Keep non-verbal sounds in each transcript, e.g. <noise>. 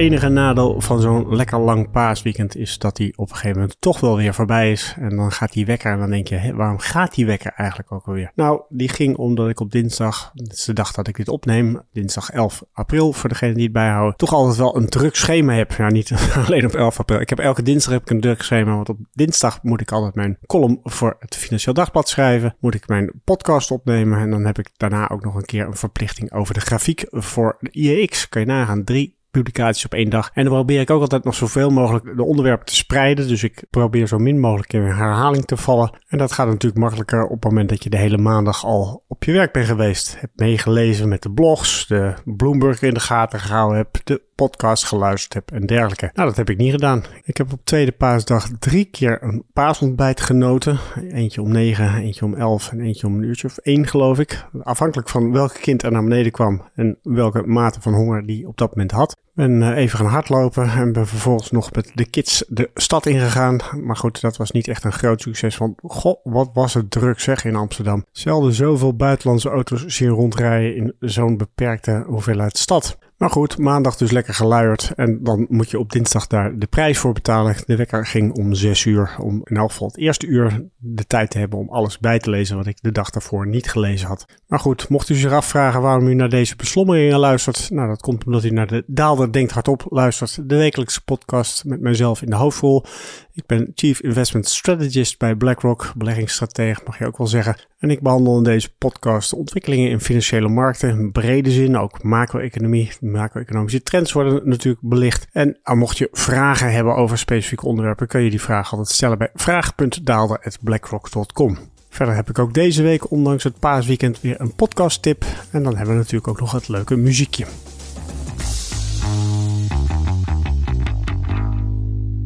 Enige nadeel van zo'n lekker lang paasweekend is dat hij op een gegeven moment toch wel weer voorbij is. En dan gaat die wekker en dan denk je, waarom gaat die wekker eigenlijk ook alweer? Nou, die ging omdat ik op dinsdag, het is de dag dat ik dit opneem, dinsdag 11 april, voor degene die het bijhouden, toch altijd wel een druk schema heb. Ja, niet <laughs> alleen op 11 april. Ik heb elke dinsdag heb ik een druk schema, want op dinsdag moet ik altijd mijn column voor het Financieel Dagblad schrijven. Moet ik mijn podcast opnemen en dan heb ik daarna ook nog een keer een verplichting over de grafiek voor de IEX. Kan je nagaan, drie publicaties op één dag. En dan probeer ik ook altijd nog zoveel mogelijk de onderwerpen te spreiden. Dus ik probeer zo min mogelijk in herhaling te vallen. En dat gaat natuurlijk makkelijker op het moment dat je de hele maandag al op je werk bent geweest. Hebt meegelezen met de blogs, de Bloomberg in de gaten gehouden hebt, de podcast geluisterd heb en dergelijke. Nou, dat heb ik niet gedaan. Ik heb op tweede paasdag drie keer een paasontbijt genoten. Eentje om negen, eentje om elf en eentje om een uurtje of één, geloof ik. Afhankelijk van welk kind er naar beneden kwam en welke mate van honger die op dat moment had. Ben eh, even gaan hardlopen en ben vervolgens nog met de kids de stad ingegaan. Maar goed, dat was niet echt een groot succes. Want god, wat was het druk zeg in Amsterdam. Zelden zoveel buitenlandse auto's zien rondrijden in zo'n beperkte hoeveelheid stad. Maar goed, maandag dus lekker geluierd. En dan moet je op dinsdag daar de prijs voor betalen. De wekker ging om 6 uur. Om in elk geval het eerste uur de tijd te hebben om alles bij te lezen wat ik de dag daarvoor niet gelezen had. Maar goed, mocht u zich afvragen waarom u naar deze beslommeringen luistert. Nou, dat komt omdat u naar de Daalder Denkt Hardop luistert. De wekelijkse podcast met mijzelf in de hoofdrol. Ik ben Chief Investment Strategist bij BlackRock, beleggingsstratege mag je ook wel zeggen. En ik behandel in deze podcast ontwikkelingen in financiële markten, in brede zin, ook macro-economie. Macro-economische trends worden natuurlijk belicht. En mocht je vragen hebben over specifieke onderwerpen, kun je die vragen altijd stellen bij vraag.daalder.blackrock.com. Verder heb ik ook deze week, ondanks het paasweekend, weer een podcast tip. En dan hebben we natuurlijk ook nog het leuke muziekje.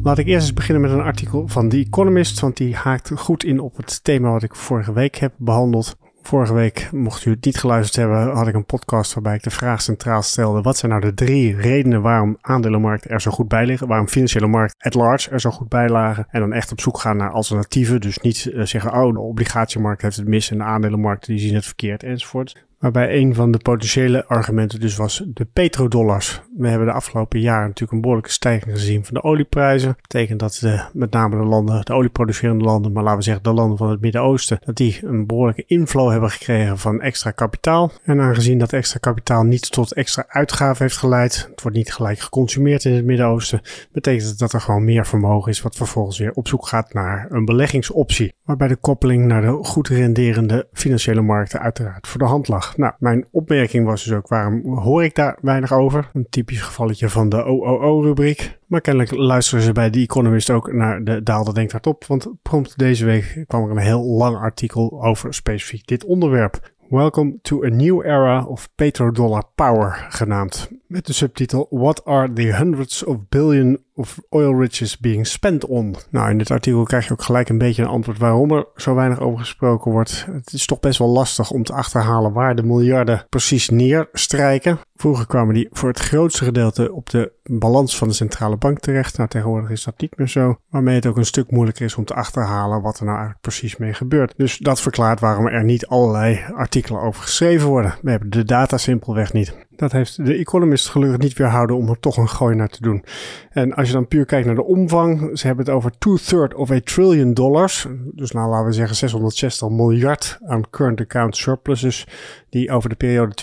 Laat ik eerst eens beginnen met een artikel van The Economist, want die haakt goed in op het thema wat ik vorige week heb behandeld. Vorige week, mocht u het niet geluisterd hebben, had ik een podcast waarbij ik de vraag centraal stelde: wat zijn nou de drie redenen waarom aandelenmarkten er zo goed bij liggen? Waarom financiële markt at large er zo goed bij lagen? En dan echt op zoek gaan naar alternatieven. Dus niet uh, zeggen: oh, de obligatiemarkt heeft het mis en de aandelenmarkten die zien het verkeerd enzovoort. Waarbij een van de potentiële argumenten dus was de petrodollars. We hebben de afgelopen jaren natuurlijk een behoorlijke stijging gezien van de olieprijzen. Dat betekent dat de, met name de landen, de olieproducerende landen, maar laten we zeggen de landen van het Midden-Oosten, dat die een behoorlijke inflow hebben gekregen van extra kapitaal. En aangezien dat extra kapitaal niet tot extra uitgaven heeft geleid, het wordt niet gelijk geconsumeerd in het Midden-Oosten, betekent dat dat er gewoon meer vermogen is wat vervolgens weer op zoek gaat naar een beleggingsoptie. Waarbij de koppeling naar de goed renderende financiële markten uiteraard voor de hand lag. Nou, mijn opmerking was dus ook, waarom hoor ik daar weinig over? Een typisch gevalletje van de OOO-rubriek. Maar kennelijk luisteren ze bij The Economist ook naar de Daalder Denkt Hardop. Want prompt deze week kwam er een heel lang artikel over specifiek dit onderwerp. Welcome to a new era of petrodollar power genaamd. Met de subtitel What are the hundreds of billion of oil riches being spent on? Nou, in dit artikel krijg je ook gelijk een beetje een antwoord waarom er zo weinig over gesproken wordt. Het is toch best wel lastig om te achterhalen waar de miljarden precies neerstrijken. Vroeger kwamen die voor het grootste gedeelte op de balans van de centrale bank terecht. Nou, tegenwoordig is dat niet meer zo. Waarmee het ook een stuk moeilijker is om te achterhalen wat er nou eigenlijk precies mee gebeurt. Dus dat verklaart waarom er niet allerlei artikelen over geschreven worden. We hebben de data simpelweg niet. Dat heeft de Economist gelukkig niet weerhouden om er toch een gooi naar te doen. En als je dan puur kijkt naar de omvang, ze hebben het over two-third of a trillion dollars. Dus nou laten we zeggen 660 miljard aan current account surpluses die over de periode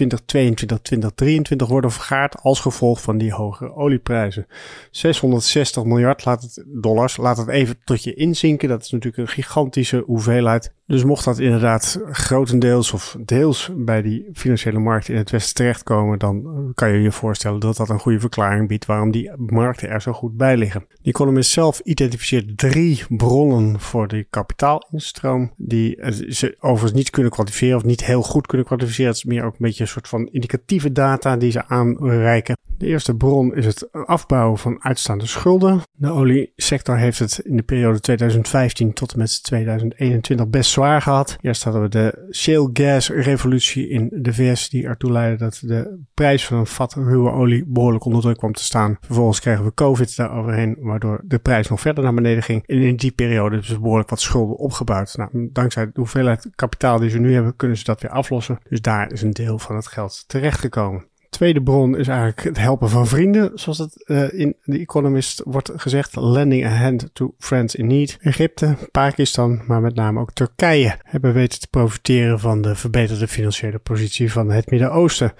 2022-2023 worden vergaard als gevolg van die hogere olieprijzen. 660 miljard laat het, dollars, laat het even tot je inzinken. Dat is natuurlijk een gigantische hoeveelheid. Dus mocht dat inderdaad grotendeels of deels bij die financiële markt in het Westen terechtkomen, dan kan je je voorstellen dat dat een goede verklaring biedt waarom die markten er zo goed bij liggen. De Economist zelf identificeert drie bronnen voor de kapitaalinstroom, die ze overigens niet kunnen kwantificeren of niet heel goed kunnen kwantificeren het is meer ook een beetje een soort van indicatieve data die ze aanreiken. De eerste bron is het afbouwen van uitstaande schulden. De oliesector heeft het in de periode 2015 tot en met 2021 best zwaar gehad. Eerst hadden we de shale gas revolutie in de VS die ertoe leidde dat de prijs van een vat ruwe olie behoorlijk onder druk kwam te staan. Vervolgens kregen we COVID daaroverheen waardoor de prijs nog verder naar beneden ging. En in die periode hebben ze behoorlijk wat schulden opgebouwd. Nou, dankzij de hoeveelheid kapitaal die ze nu hebben kunnen ze dat weer aflossen. Dus daar is een deel van het geld terechtgekomen tweede bron is eigenlijk het helpen van vrienden, zoals het uh, in The Economist wordt gezegd. Lending a hand to friends in need. Egypte, Pakistan, maar met name ook Turkije hebben weten te profiteren van de verbeterde financiële positie van het Midden-Oosten.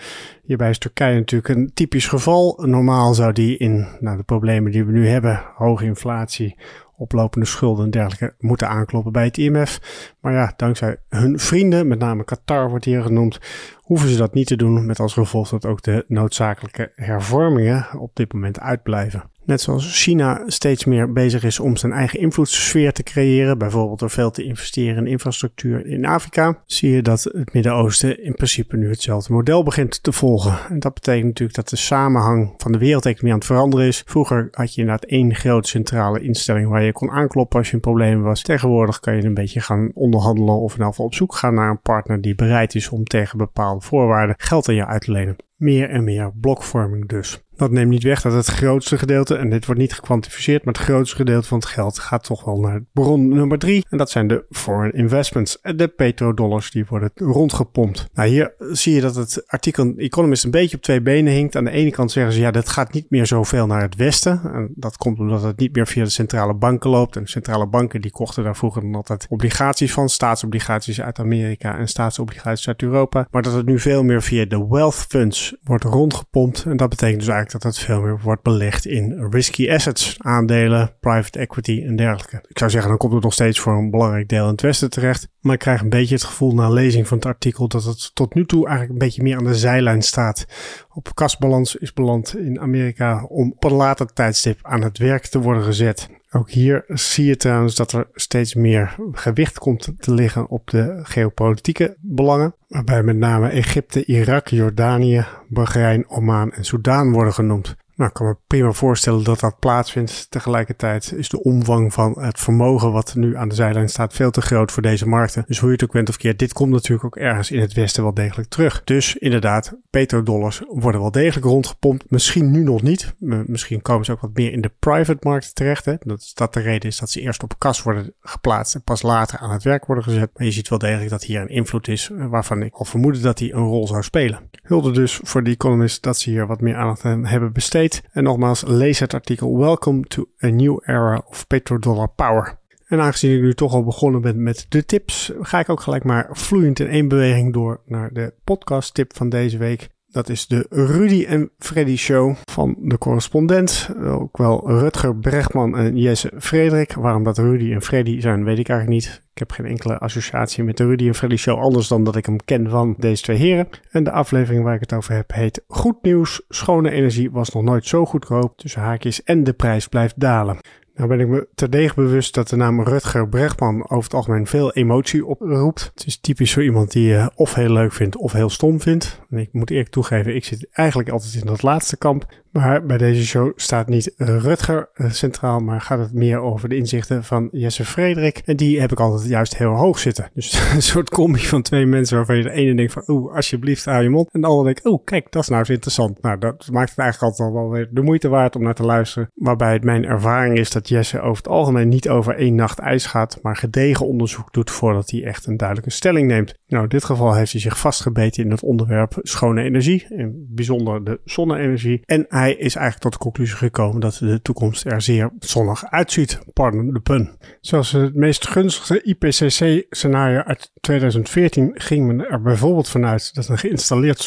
Hierbij is Turkije natuurlijk een typisch geval. Normaal zou die in nou, de problemen die we nu hebben, hoge inflatie, oplopende schulden en dergelijke moeten aankloppen bij het IMF. Maar ja, dankzij hun vrienden, met name Qatar wordt hier genoemd, hoeven ze dat niet te doen. Met als gevolg dat ook de noodzakelijke hervormingen op dit moment uitblijven. Net zoals China steeds meer bezig is om zijn eigen invloedssfeer te creëren, bijvoorbeeld door veel te investeren in infrastructuur in Afrika, zie je dat het Midden-Oosten in principe nu hetzelfde model begint te volgen. En dat betekent natuurlijk dat de samenhang van de wereldeconomie aan het veranderen is. Vroeger had je inderdaad één grote centrale instelling waar je kon aankloppen als je een probleem was. Tegenwoordig kan je een beetje gaan onderhandelen of in ieder geval op zoek gaan naar een partner die bereid is om tegen bepaalde voorwaarden geld aan je uit te lenen. Meer en meer blokvorming dus. Dat neemt niet weg dat het grootste gedeelte, en dit wordt niet gekwantificeerd, maar het grootste gedeelte van het geld gaat toch wel naar bron nummer drie. En dat zijn de foreign investments, de petrodollars die worden rondgepompt. Nou, hier zie je dat het artikel Economist een beetje op twee benen hinkt. Aan de ene kant zeggen ze, ja, dat gaat niet meer zoveel naar het westen. En dat komt omdat het niet meer via de centrale banken loopt. En de centrale banken die kochten daar vroeger dan altijd obligaties van, staatsobligaties uit Amerika en staatsobligaties uit Europa. Maar dat het nu veel meer via de wealth funds wordt rondgepompt. En dat betekent dus eigenlijk dat het veel meer wordt belegd in risky assets, aandelen, private equity en dergelijke. Ik zou zeggen, dan komt het nog steeds voor een belangrijk deel in het westen terecht. Maar ik krijg een beetje het gevoel na lezing van het artikel dat het tot nu toe eigenlijk een beetje meer aan de zijlijn staat. Op kasbalans is beland in Amerika om op een later tijdstip aan het werk te worden gezet. Ook hier zie je trouwens dat er steeds meer gewicht komt te liggen op de geopolitieke belangen. Waarbij met name Egypte, Irak, Jordanië, Bahrein, Oman en Soudaan worden genoemd. Nou, ik kan me prima voorstellen dat dat plaatsvindt. Tegelijkertijd is de omvang van het vermogen wat nu aan de zijlijn staat veel te groot voor deze markten. Dus hoe je het ook bent of keert, dit komt natuurlijk ook ergens in het Westen wel degelijk terug. Dus inderdaad, petrodollars worden wel degelijk rondgepompt. Misschien nu nog niet. Misschien komen ze ook wat meer in de private markt terecht. Hè? Dat dat de reden is dat ze eerst op kas worden geplaatst en pas later aan het werk worden gezet. Maar je ziet wel degelijk dat hier een invloed is waarvan ik al vermoedde dat hij een rol zou spelen. Hulde dus voor de Economist dat ze hier wat meer aandacht aan hebben besteed. En nogmaals, lees het artikel Welcome to a New Era of Petrodollar Power. En aangezien ik nu toch al begonnen ben met de tips, ga ik ook gelijk maar vloeiend in één beweging door naar de podcast tip van deze week. Dat is de Rudy en Freddy Show van de correspondent. Ook wel Rutger Brechtman en Jesse Frederik. Waarom dat Rudy en Freddy zijn, weet ik eigenlijk niet. Ik heb geen enkele associatie met de Rudy en Freddy Show, anders dan dat ik hem ken van deze twee heren. En de aflevering waar ik het over heb heet Goed nieuws, schone energie was nog nooit zo goedkoop. Tussen haakjes en de prijs blijft dalen. Nou ben ik me terdege bewust dat de naam Rutger Bregman over het algemeen veel emotie oproept. Het is typisch zo iemand die je of heel leuk vindt of heel stom vindt. En ik moet eerlijk toegeven, ik zit eigenlijk altijd in dat laatste kamp. Maar bij deze show staat niet Rutger eh, centraal, maar gaat het meer over de inzichten van Jesse Frederik. En die heb ik altijd juist heel hoog zitten. Dus <laughs> een soort combi van twee mensen waarvan je de ene denkt van, oeh, alsjeblieft, hou je mond. En de andere denkt, oeh, kijk, dat is nou eens interessant. Nou, dat maakt het eigenlijk altijd al wel weer de moeite waard om naar te luisteren. Waarbij het mijn ervaring is dat Jesse over het algemeen niet over één nacht ijs gaat, maar gedegen onderzoek doet voordat hij echt een duidelijke stelling neemt. Nou, in dit geval heeft hij zich vastgebeten in het onderwerp schone energie, in bijzonder de zonne-energie. En is eigenlijk tot de conclusie gekomen dat de toekomst er zeer zonnig uitziet. Pardon de pun. Zoals het meest gunstige IPCC-scenario uit 2014 ging men er bijvoorbeeld vanuit dat een geïnstalleerd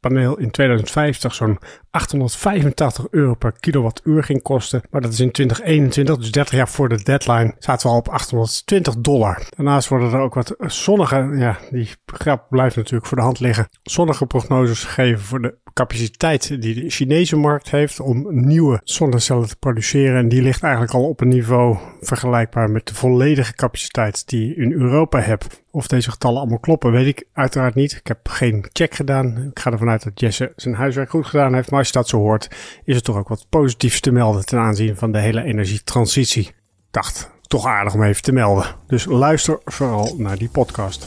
zonnepaneel in 2050 zo'n 885 euro per kilowattuur ging kosten. Maar dat is in 2021, dus 30 jaar voor de deadline, zaten we al op 820 dollar. Daarnaast worden er ook wat zonnige, ja, die grap blijft natuurlijk voor de hand liggen, zonnige prognoses gegeven voor de capaciteit die de Chinese markt heeft om nieuwe zonnecellen te produceren. En die ligt eigenlijk al op een niveau vergelijkbaar met de volledige capaciteit die je in Europa hebt. Of deze getallen allemaal kloppen, weet ik uiteraard niet. Ik heb geen check gedaan. Ik ga ervan uit dat Jesse zijn huiswerk goed gedaan heeft. Maar als je dat zo hoort, is het toch ook wat positiefs te melden ten aanzien van de hele energietransitie. Dacht, toch aardig om even te melden. Dus luister vooral naar die podcast.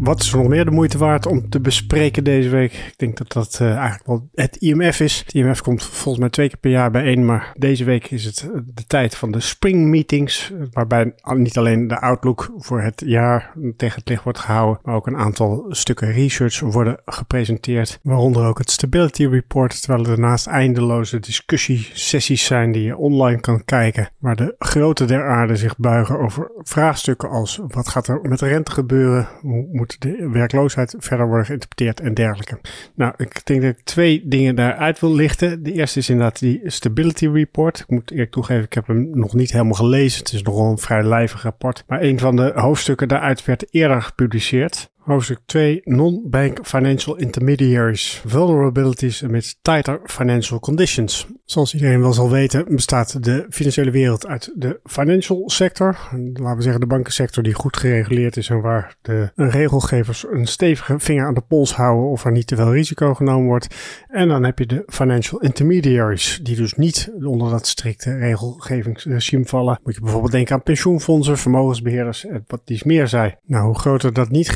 Wat is er nog meer de moeite waard om te bespreken deze week? Ik denk dat dat uh, eigenlijk wel het IMF is. Het IMF komt volgens mij twee keer per jaar bijeen, maar deze week is het de tijd van de spring meetings, waarbij niet alleen de outlook voor het jaar tegen het licht wordt gehouden, maar ook een aantal stukken research worden gepresenteerd, waaronder ook het Stability Report, terwijl er daarnaast eindeloze discussiesessies zijn die je online kan kijken, waar de grote der aarde zich buigen over vraagstukken als wat gaat er met rente gebeuren, hoe moet de werkloosheid verder worden geïnterpreteerd en dergelijke. Nou, ik denk dat ik twee dingen daaruit wil lichten. De eerste is inderdaad die Stability Report. Ik moet eerlijk toegeven, ik heb hem nog niet helemaal gelezen. Het is nogal een vrij lijvig rapport. Maar een van de hoofdstukken daaruit werd eerder gepubliceerd. Hoofdstuk 2 Non-Bank Financial Intermediaries Vulnerabilities amidst Tighter Financial Conditions. Zoals iedereen wel zal weten bestaat de financiële wereld uit de financial sector. Laten we zeggen de bankensector die goed gereguleerd is en waar de regelgevers een stevige vinger aan de pols houden of er niet te veel risico genomen wordt. En dan heb je de financial intermediaries die dus niet onder dat strikte regelgevingsregime vallen. Moet je bijvoorbeeld denken aan pensioenfondsen, vermogensbeheerders en wat die meer zei. Nou, hoe groter dat niet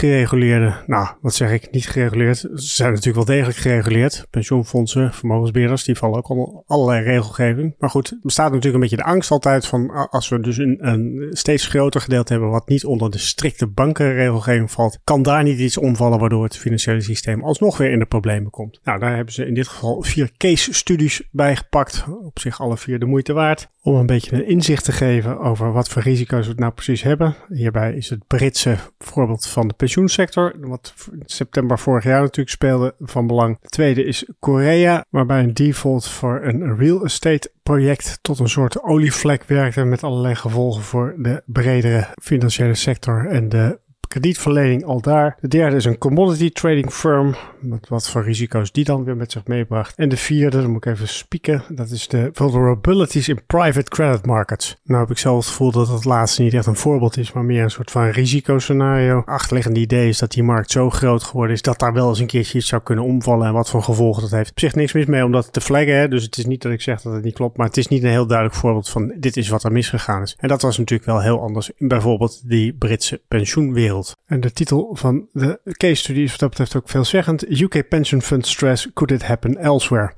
nou, wat zeg ik, niet gereguleerd. Ze zijn natuurlijk wel degelijk gereguleerd. Pensioenfondsen, vermogensbeheerders, die vallen ook onder allerlei regelgeving. Maar goed, er bestaat natuurlijk een beetje de angst altijd van als we dus een, een steeds groter gedeelte hebben wat niet onder de strikte bankenregelgeving valt, kan daar niet iets omvallen waardoor het financiële systeem alsnog weer in de problemen komt. Nou, daar hebben ze in dit geval vier case studies bij gepakt. Op zich alle vier de moeite waard. Om een beetje een inzicht te geven over wat voor risico's we het nou precies hebben. Hierbij is het Britse voorbeeld van de pensioensector wat in september vorig jaar natuurlijk speelde van belang. De tweede is Korea, waarbij een default voor een real estate project tot een soort olievlek werkte met allerlei gevolgen voor de bredere financiële sector en de kredietverlening al daar. De derde is een commodity trading firm. Met wat voor risico's die dan weer met zich meebracht. En de vierde, dan moet ik even spieken. Dat is de vulnerabilities in private credit markets. Nou heb ik zelf het gevoel dat dat laatste niet echt een voorbeeld is, maar meer een soort van risicoscenario. Achterliggende idee is dat die markt zo groot geworden is dat daar wel eens een keertje iets zou kunnen omvallen. En wat voor gevolgen dat heeft. Op zich niks mis mee om dat te flaggen. Dus het is niet dat ik zeg dat het niet klopt. Maar het is niet een heel duidelijk voorbeeld van dit is wat er misgegaan is. En dat was natuurlijk wel heel anders in bijvoorbeeld die Britse pensioenwereld. En de titel van de case study is wat dat betreft ook veelzeggend. UK Pension Fund Stress, Could It Happen Elsewhere?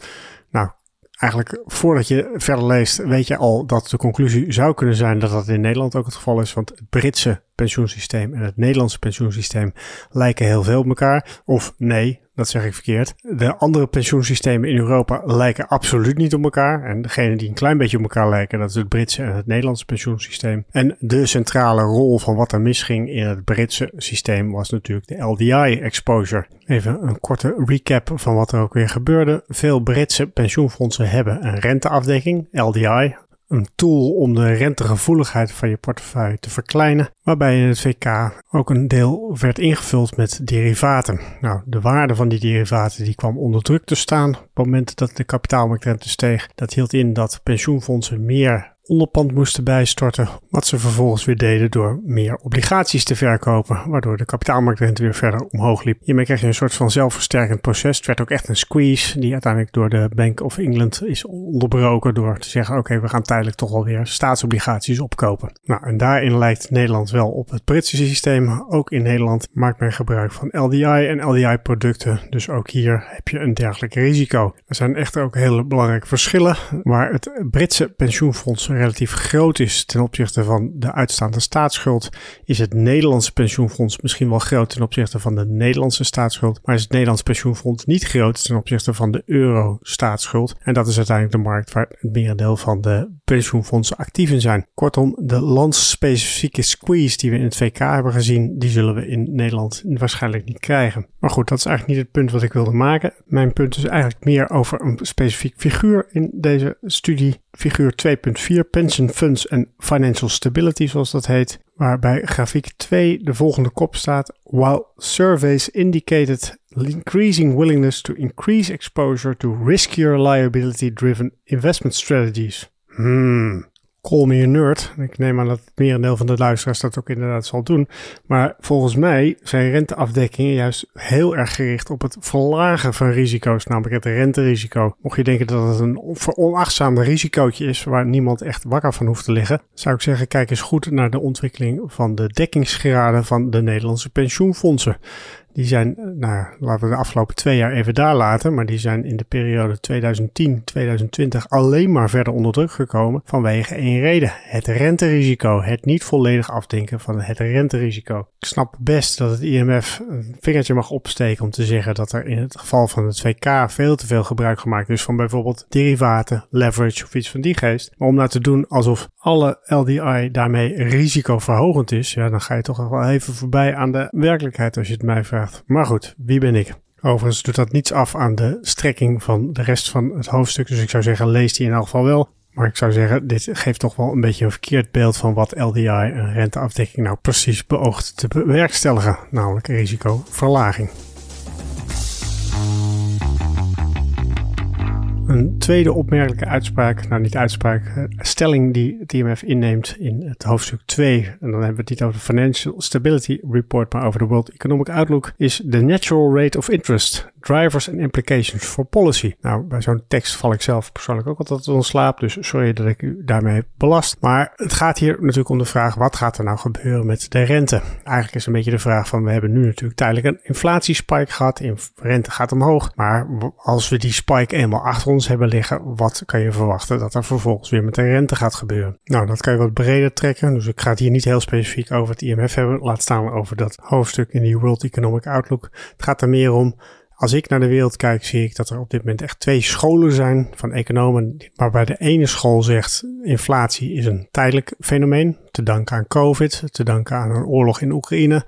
Nou, eigenlijk voordat je verder leest, weet je al dat de conclusie zou kunnen zijn dat dat in Nederland ook het geval is. Want het Britse pensioensysteem en het Nederlandse pensioensysteem lijken heel veel op elkaar. Of nee, dat zeg ik verkeerd. De andere pensioensystemen in Europa lijken absoluut niet op elkaar. En degene die een klein beetje op elkaar lijken, dat is het Britse en het Nederlandse pensioensysteem. En de centrale rol van wat er misging in het Britse systeem was natuurlijk de LDI-exposure. Even een korte recap van wat er ook weer gebeurde. Veel Britse pensioenfondsen hebben een renteafdekking, LDI, een tool om de rentegevoeligheid van je portefeuille te verkleinen, waarbij in het VK ook een deel werd ingevuld met derivaten. Nou, de waarde van die derivaten die kwam onder druk te staan op het moment dat de kapitaalmarktrente steeg. Dat hield in dat pensioenfondsen meer onderpand moesten bijstorten, wat ze vervolgens weer deden door meer obligaties te verkopen, waardoor de kapitaalmarktrente weer verder omhoog liep. Hiermee kreeg je een soort van zelfversterkend proces. Het werd ook echt een squeeze die uiteindelijk door de Bank of England is onderbroken door te zeggen oké, we gaan tijdelijk toch alweer staatsobligaties opkopen. Nou, en daarin lijkt Nederland wel op het Britse systeem. Ook in Nederland maakt men gebruik van LDI en LDI producten, dus ook hier heb je een dergelijk risico. Er zijn echter ook hele belangrijke verschillen waar het Britse pensioenfonds relatief groot is ten opzichte van de uitstaande staatsschuld, is het Nederlandse pensioenfonds misschien wel groot ten opzichte van de Nederlandse staatsschuld, maar is het Nederlandse pensioenfonds niet groot ten opzichte van de euro-staatsschuld. En dat is uiteindelijk de markt waar het merendeel van de pensioenfondsen actief in zijn. Kortom, de landsspecifieke squeeze die we in het VK hebben gezien, die zullen we in Nederland waarschijnlijk niet krijgen. Maar goed, dat is eigenlijk niet het punt wat ik wilde maken. Mijn punt is eigenlijk meer over een specifiek figuur in deze studie figuur 2.4 Pension Funds and Financial Stability, zoals dat heet, waarbij grafiek 2 de volgende kop staat. While surveys indicated increasing willingness to increase exposure to riskier liability-driven investment strategies. Hmm, call me a nerd. Ik neem aan dat het merendeel van de luisteraars dat ook inderdaad zal doen. Maar volgens mij zijn renteafdekkingen juist heel erg gericht op het verlagen van risico's, namelijk het renterisico. Mocht je denken dat het een onachtzaam risicootje is waar niemand echt wakker van hoeft te liggen, zou ik zeggen, kijk eens goed naar de ontwikkeling van de dekkingsgraden van de Nederlandse pensioenfondsen. Die zijn, eh, nou, laten we de afgelopen twee jaar even daar laten, maar die zijn in de periode 2010-2020 alleen maar verder onder druk gekomen vanwege één reden. Het renterisico. Het niet volledig afdenken van het renterisico. Ik snap best dat het IMF een vingertje mag opsteken om te zeggen dat er in het geval van het VK veel te veel gebruik gemaakt is van bijvoorbeeld derivaten, leverage of iets van die geest. Maar om nou te doen alsof alle LDI daarmee risicoverhogend is, ja, dan ga je toch wel even voorbij aan de werkelijkheid als je het mij vraagt. Maar goed, wie ben ik? Overigens doet dat niets af aan de strekking van de rest van het hoofdstuk. Dus ik zou zeggen, lees die in elk geval wel. Maar ik zou zeggen, dit geeft toch wel een beetje een verkeerd beeld van wat LDI en renteafdekking nou precies beoogt te bewerkstelligen. Namelijk risicoverlaging. Een tweede opmerkelijke uitspraak, nou niet uitspraak, eh, stelling die het IMF inneemt in het hoofdstuk 2, en dan hebben we het niet over de Financial Stability Report, maar over de World Economic Outlook, is the natural rate of interest drivers and implications for policy. Nou, bij zo'n tekst val ik zelf persoonlijk ook altijd ontslaap, dus sorry dat ik u daarmee belast. Maar het gaat hier natuurlijk om de vraag, wat gaat er nou gebeuren met de rente? Eigenlijk is een beetje de vraag van, we hebben nu natuurlijk tijdelijk een inflatiespike gehad, in rente gaat omhoog, maar als we die spike eenmaal achter ons hebben liggen, wat kan je verwachten dat er vervolgens weer met de rente gaat gebeuren? Nou, dat kan je wat breder trekken, dus ik ga het hier niet heel specifiek over het IMF hebben, laat staan over dat hoofdstuk in die World Economic Outlook. Het gaat er meer om als ik naar de wereld kijk, zie ik dat er op dit moment echt twee scholen zijn van economen, waarbij de ene school zegt inflatie is een tijdelijk fenomeen, te danken aan COVID, te danken aan een oorlog in Oekraïne.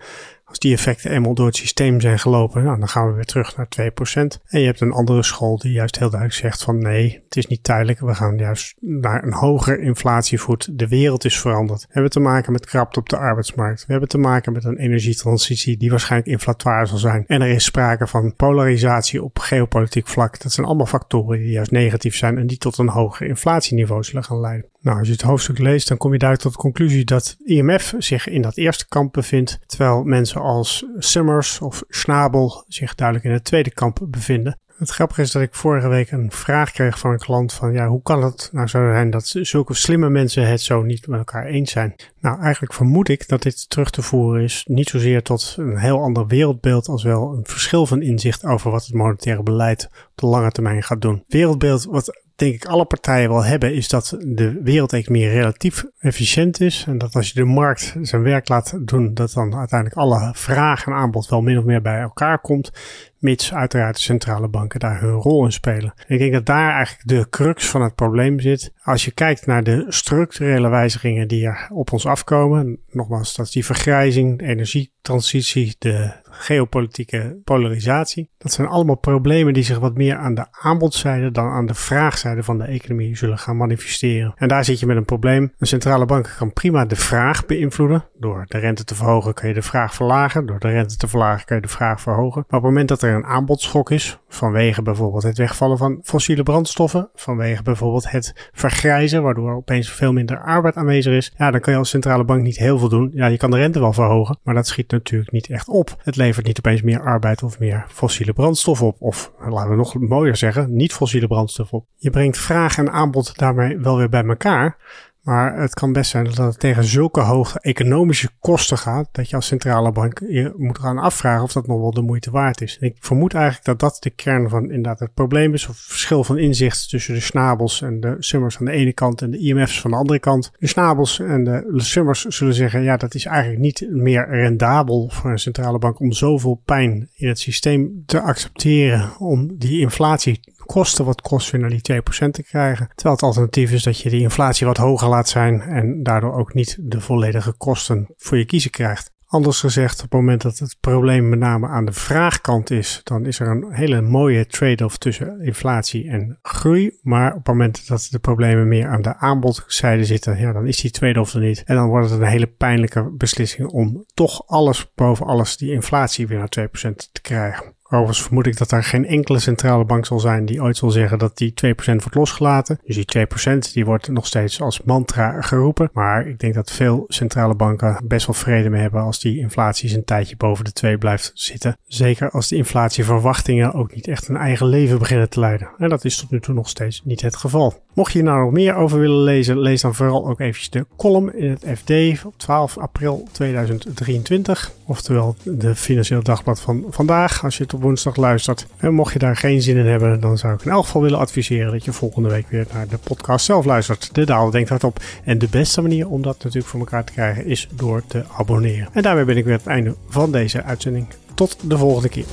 Als die effecten eenmaal door het systeem zijn gelopen, nou, dan gaan we weer terug naar 2%. En je hebt een andere school die juist heel duidelijk zegt van nee, het is niet tijdelijk. We gaan juist naar een hoger inflatievoet. De wereld is veranderd. We hebben te maken met krapte op de arbeidsmarkt. We hebben te maken met een energietransitie die waarschijnlijk inflatoire zal zijn. En er is sprake van polarisatie op geopolitiek vlak. Dat zijn allemaal factoren die juist negatief zijn en die tot een hoger inflatieniveau zullen gaan leiden. Nou, als je het hoofdstuk leest, dan kom je duidelijk tot de conclusie dat IMF zich in dat eerste kamp bevindt, terwijl mensen als Summers of Schnabel zich duidelijk in het tweede kamp bevinden. Het grappige is dat ik vorige week een vraag kreeg van een klant van ja, hoe kan het nou zo zijn dat zulke slimme mensen het zo niet met elkaar eens zijn? Nou, eigenlijk vermoed ik dat dit terug te voeren is niet zozeer tot een heel ander wereldbeeld als wel een verschil van inzicht over wat het monetaire beleid op de lange termijn gaat doen. Wereldbeeld wat denk ik alle partijen wel hebben, is dat de wereldeconomie relatief efficiënt is. En dat als je de markt zijn werk laat doen, dat dan uiteindelijk alle vraag en aanbod wel min of meer bij elkaar komt. Mits uiteraard de centrale banken daar hun rol in spelen. Ik denk dat daar eigenlijk de crux van het probleem zit. Als je kijkt naar de structurele wijzigingen die er op ons afkomen. Nogmaals, dat is die vergrijzing, de energietransitie, de geopolitieke polarisatie. Dat zijn allemaal problemen die zich wat meer aan de aanbodzijde dan aan de vraagzijde van de economie zullen gaan manifesteren. En daar zit je met een probleem. Een centrale bank kan prima de vraag beïnvloeden. Door de rente te verhogen kan je de vraag verlagen. Door de rente te verlagen kan je de vraag verhogen. Maar op het moment dat er een aanbodschok is, vanwege bijvoorbeeld het wegvallen van fossiele brandstoffen, vanwege bijvoorbeeld het vergrijzen, waardoor opeens veel minder arbeid aanwezig is, ja, dan kan je als centrale bank niet heel veel doen. Ja, je kan de rente wel verhogen, maar dat schiet natuurlijk niet echt op. Het levert niet opeens meer arbeid of meer fossiele brandstof op. Of laten we nog mooier zeggen, niet fossiele brandstof op. Je brengt vraag en aanbod daarmee wel weer bij elkaar. Maar het kan best zijn dat het tegen zulke hoge economische kosten gaat, dat je als centrale bank je moet gaan afvragen of dat nog wel de moeite waard is. Ik vermoed eigenlijk dat dat de kern van inderdaad het probleem is, of verschil van inzicht tussen de snabels en de summers aan de ene kant en de IMF's van de andere kant. De snabels en de summers zullen zeggen, ja, dat is eigenlijk niet meer rendabel voor een centrale bank om zoveel pijn in het systeem te accepteren om die inflatie kosten wat kost weer naar die 2% te krijgen. Terwijl het alternatief is dat je die inflatie wat hoger laat zijn en daardoor ook niet de volledige kosten voor je kiezen krijgt. Anders gezegd, op het moment dat het probleem met name aan de vraagkant is, dan is er een hele mooie trade-off tussen inflatie en groei. Maar op het moment dat de problemen meer aan de aanbodzijde zitten, ja, dan is die trade-off er niet. En dan wordt het een hele pijnlijke beslissing om toch alles boven alles die inflatie weer naar 2% te krijgen. Overigens vermoed ik dat er geen enkele centrale bank zal zijn die ooit zal zeggen dat die 2% wordt losgelaten. Dus die 2% die wordt nog steeds als mantra geroepen. Maar ik denk dat veel centrale banken best wel vrede mee hebben als die inflatie een tijdje boven de 2 blijft zitten. Zeker als de inflatieverwachtingen ook niet echt een eigen leven beginnen te leiden. En dat is tot nu toe nog steeds niet het geval. Mocht je hier nou nog meer over willen lezen, lees dan vooral ook eventjes de column in het FD op 12 april 2023. Oftewel de Financieel Dagblad van vandaag, als je het woensdag luistert. En mocht je daar geen zin in hebben, dan zou ik in elk geval willen adviseren dat je volgende week weer naar de podcast zelf luistert. De Daal denkt hardop. En de beste manier om dat natuurlijk voor elkaar te krijgen is door te abonneren. En daarmee ben ik weer aan het einde van deze uitzending. Tot de volgende keer.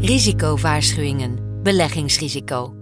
Risicowaarschuwingen. Beleggingsrisico.